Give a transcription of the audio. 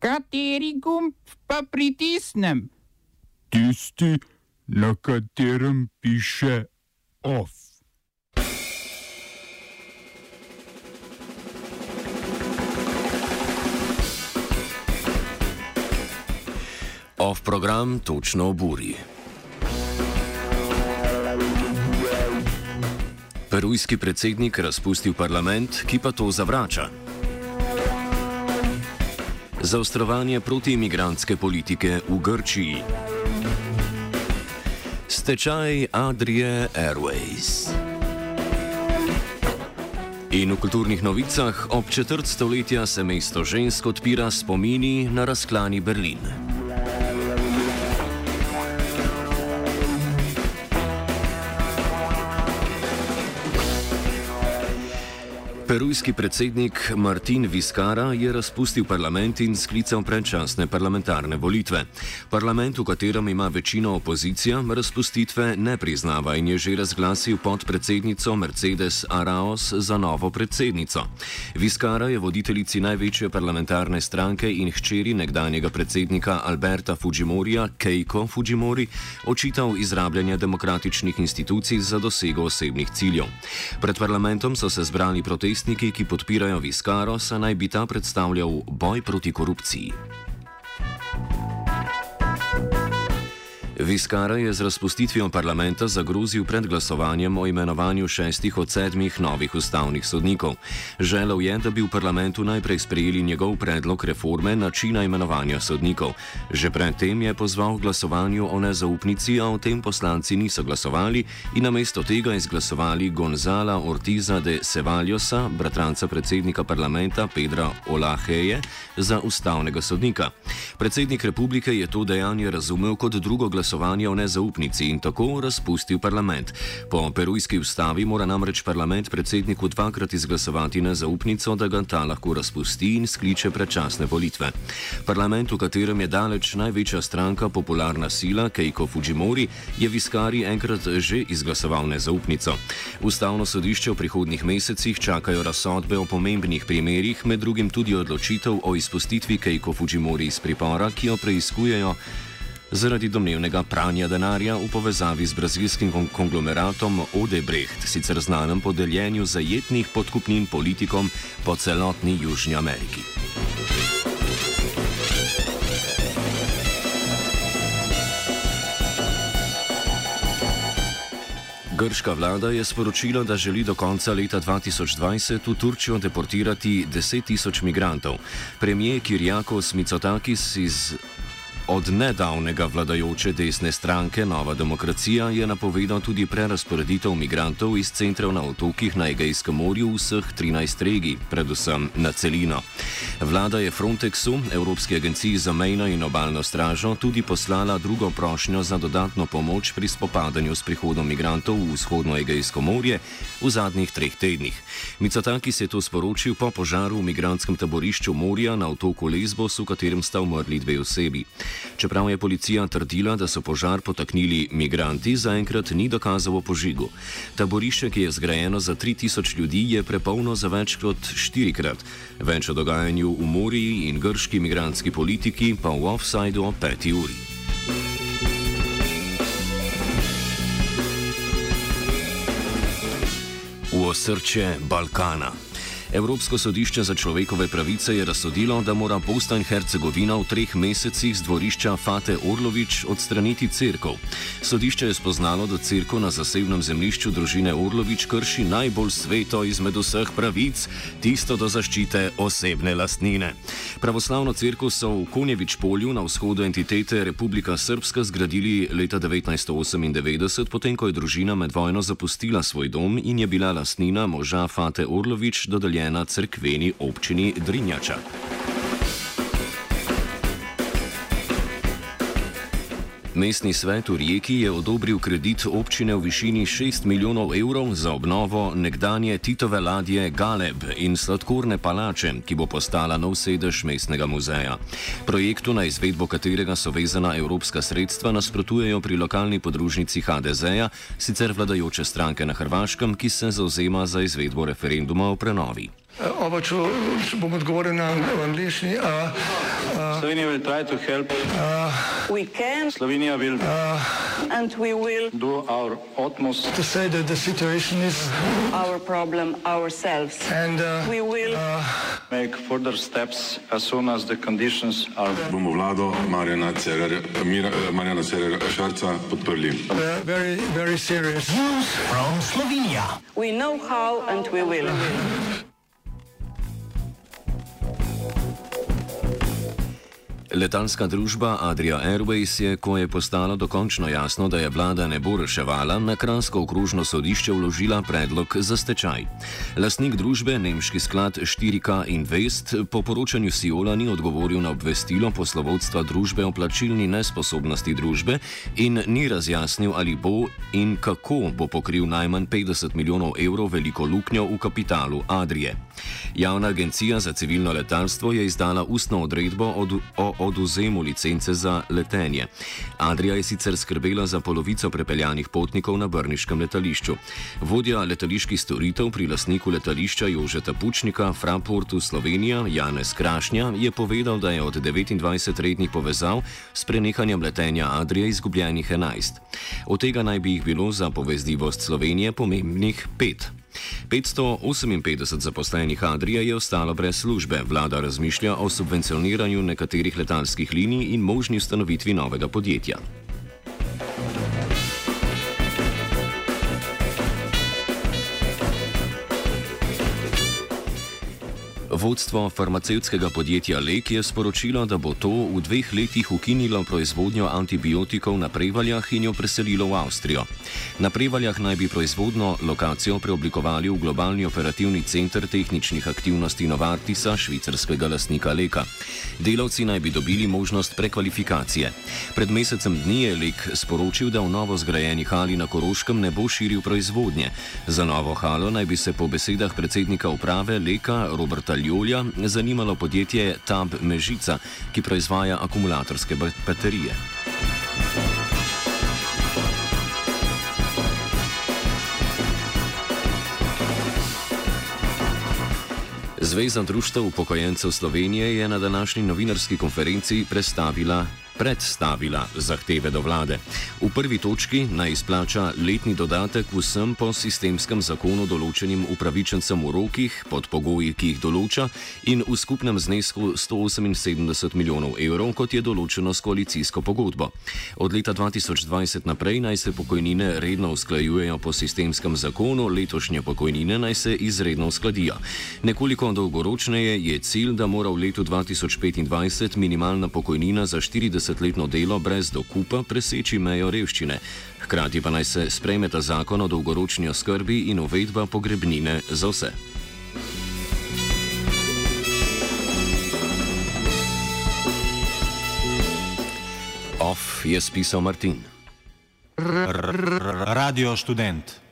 Kateri gumb pa pritisnem? Tisti, na katerem piše OF. OF program točno oburi. Perujski predsednik razpustil parlament, ki pa to zavrača. Zaostrovanje protiimigrantske politike v Grčiji. Stečaj Adrije Airways. In v kulturnih novicah ob četrt stoletja se mesto žensk odpira spomini na razklani Berlin. Perujski predsednik Martin Viskara je razpustil parlament in sklical predčasne parlamentarne volitve. Parlament, v katerem ima večino opozicija, razpustitve ne priznava in je že razglasil podpredsednico Mercedes Araos za novo predsednico. Viskara je voditeljici največje parlamentarne stranke in hčeri nekdanjega predsednika Alberta Fujimorija, Keiko Fujimori, očital izrabljanje demokratičnih institucij za dosego osebnih ciljev. Pred parlamentom so se zbrali protesti protestniki, ki podpirajo Viskaro, saj naj bi ta predstavljal boj proti korupciji. Viskara je z razpustitvijo parlamenta zagrozil pred glasovanjem o imenovanju šestih od sedmih novih ustavnih sodnikov. Želel je, da bi v parlamentu najprej sprejeli njegov predlog reforme načina imenovanja sodnikov. Že predtem je pozval k glasovanju o nezaupnici, a o tem poslanci niso glasovali in namesto tega izglasovali Gonzala Ortiza de Sevaljosa, bratranca predsednika parlamenta Pedra Olaheje, za ustavnega sodnika. Predsednik republike je to dejanje razumel kot drugo glasovanje glasovanje o nezaupnici in tako razpustil parlament. Po perujski ustavi mora namreč parlament predsedniku dvakrat izglasovati nezaupnico, da ga ta lahko razpusti in skliče predčasne volitve. Parlament, v katerem je daleč največja stranka popularna sila Keiko Fujimori, je Viskari enkrat že izglasoval nezaupnico. Ustavno sodišče v prihodnih mesecih čakajo razsodbe o pomembnih primerjih, med drugim tudi odločitev o izpustitvi Keiko Fujimori iz pripora, ki jo preizkujejo zaradi domnevnega pranja denarja v povezavi z brazilskim konglomeratom Odebrecht, sicer znanem po deljenju zajetnih podkupnin politikom po celotni Južni Ameriki. Grška vlada je sporočila, da želi do konca leta 2020 v Turčijo deportirati 10 tisoč migrantov. Premijer Kirjakos Mitsotakis iz Od nedavnega vladajoče desne stranke Nova demokracija je napovedal tudi prerasporeditev migrantov iz centrov na otokih na Egejskem morju vseh 13 regij, predvsem na celino. Vlada je Frontexu, Evropski agenciji za mejno in obaljno stražo, tudi poslala drugo prošnjo za dodatno pomoč pri spopadanju s prihodom migrantov v vzhodno Egejsko morje v zadnjih treh tednih. Micotakis je to sporočil po požaru v migranskem taborišču morja na otoku Lesbos, v katerem sta umrli dve osebi. Čeprav je policija trdila, da so požar potaknili migranti, zaenkrat ni dokazal o požigu. Taborišče, ki je zgrajeno za 3000 ljudi, je prepolno za več kot štirikrat. Več o dogajanju v Moriji in grški migranski politiki pa v offsajdu o peti uri. V osrče Balkana. Evropsko sodišče za človekove pravice je razsodilo, da mora Bosna in Hercegovina v treh mesecih z dvorišča Fate Orlovič odstraniti crkv. Sodišče je spoznalo, da crkva na zasebnem zemljišču družine Orlovič krši najbolj sveto izmed vseh pravic, tisto do zaščite osebne lastnine. Pravoslavno crkvo so v Konjevič polju na vzhodu entitete Republika Srpska zgradili leta 1998, potem ko je družina med vojno zapustila svoj dom in je bila lastnina moža Fate Orlovič dodeljena ustanovljena crkveni občini Drinjača. Mestni svet v Rijeki je odobril kredit občine v višini 6 milijonov evrov za obnovo nekdanje Titove ladje Galeb in sladkorne palače, ki bo postala nov sedež mestnega muzeja. Projektu, na izvedbo katerega so vezana evropska sredstva, nasprotujejo pri lokalni podružnici HDZ-ja, sicer vladajoče stranke na Hrvaškem, ki se zauzema za izvedbo referenduma o prenovi. Oba, če bom odgovoril na angliški. Slovenia will try to help. We can Slovenia will and we will do our utmost to say that the situation is our problem ourselves. and uh, We will make further steps as soon as the conditions are bomo vlado Marjana Cererja, Mira, Marjana Cererja Šarca podprli. uh, very very serious. we know how and we will. Letalska družba Adria Airways je, ko je postalo dokončno jasno, da je vlada ne bo reševala, na Kransko okrožno sodišče vložila predlog za stečaj. Lastnik družbe, nemški sklad 4K Invest, po poročanju Siola ni odgovoril na obvestilo poslovodstva družbe o plačilni nesposobnosti družbe in ni razjasnil, ali bo in kako bo pokril najmanj 50 milijonov evrov veliko luknjo v kapitalu Adrije. Javna agencija za civilno letalstvo je izdala ustno odredbo od, o oduzemu licence za letenje. Adrija je sicer skrbela za polovico prepeljanih potnikov na Brniškem letališču. Vodja letaliških storitev pri lasniku letališča Jožeta Pučnika Fraportu Slovenija Janez Krašnja je povedal, da je od 29 rednih povezav s prenehanjem letenja Adrije izgubljenih 11. Od tega naj bi jih bilo za povezljivost Slovenije pomembnih 5. 558 zaposlenih Adrije je ostalo brez službe. Vlada razmišlja o subvencioniranju nekaterih letalskih linij in možni ustanovitvi novega podjetja. Vodstvo farmacevtskega podjetja Lek je sporočilo, da bo to v dveh letih ukinilo proizvodnjo antibiotikov na Prevaljah in jo preselilo v Avstrijo. Na Prevaljah naj bi proizvodno lokacijo preoblikovali v globalni operativni center tehničnih aktivnosti Novartisa, švicarskega lastnika Leka. Delavci naj bi dobili možnost prekvalifikacije. Pred mesecem dni je Lek sporočil, da v novo zgrajeni hali na Koroškem ne bo širil proizvodnje. Za novo halo naj bi se po besedah predsednika uprave Leka Roberta Ljolja zanimalo podjetje Tab Mežica, ki proizvaja akumulatorske ba- baterije. Zveza društev upokojencev Slovenije je na današnji novinarski konferenci predstavila, predstavila zahteve do vlade. V prvi točki naj izplača letni dodatek vsem po sistemskem zakonu določenim upravičencem v rokih pod pogoji, ki jih določa, in v skupnem znesku 178 milijonov evrov, kot je določeno s koalicijsko pogodbo. Od leta 2020 naprej naj se pokojnine redno usklajujejo po sistemskem zakonu, letošnje pokojnine naj se izredno uskladijo. Nekoliko dolgoročneje je cilj, da mora v letu 2025 minimalna pokojnina za 40-letno delo brez dokupa preseči mejo revščine. Hkrati pa naj se sprejmeta zakon o dolgoročni oskrbi in uvedba pogrebnine za vse. Off je spisal Martin. Radio študent.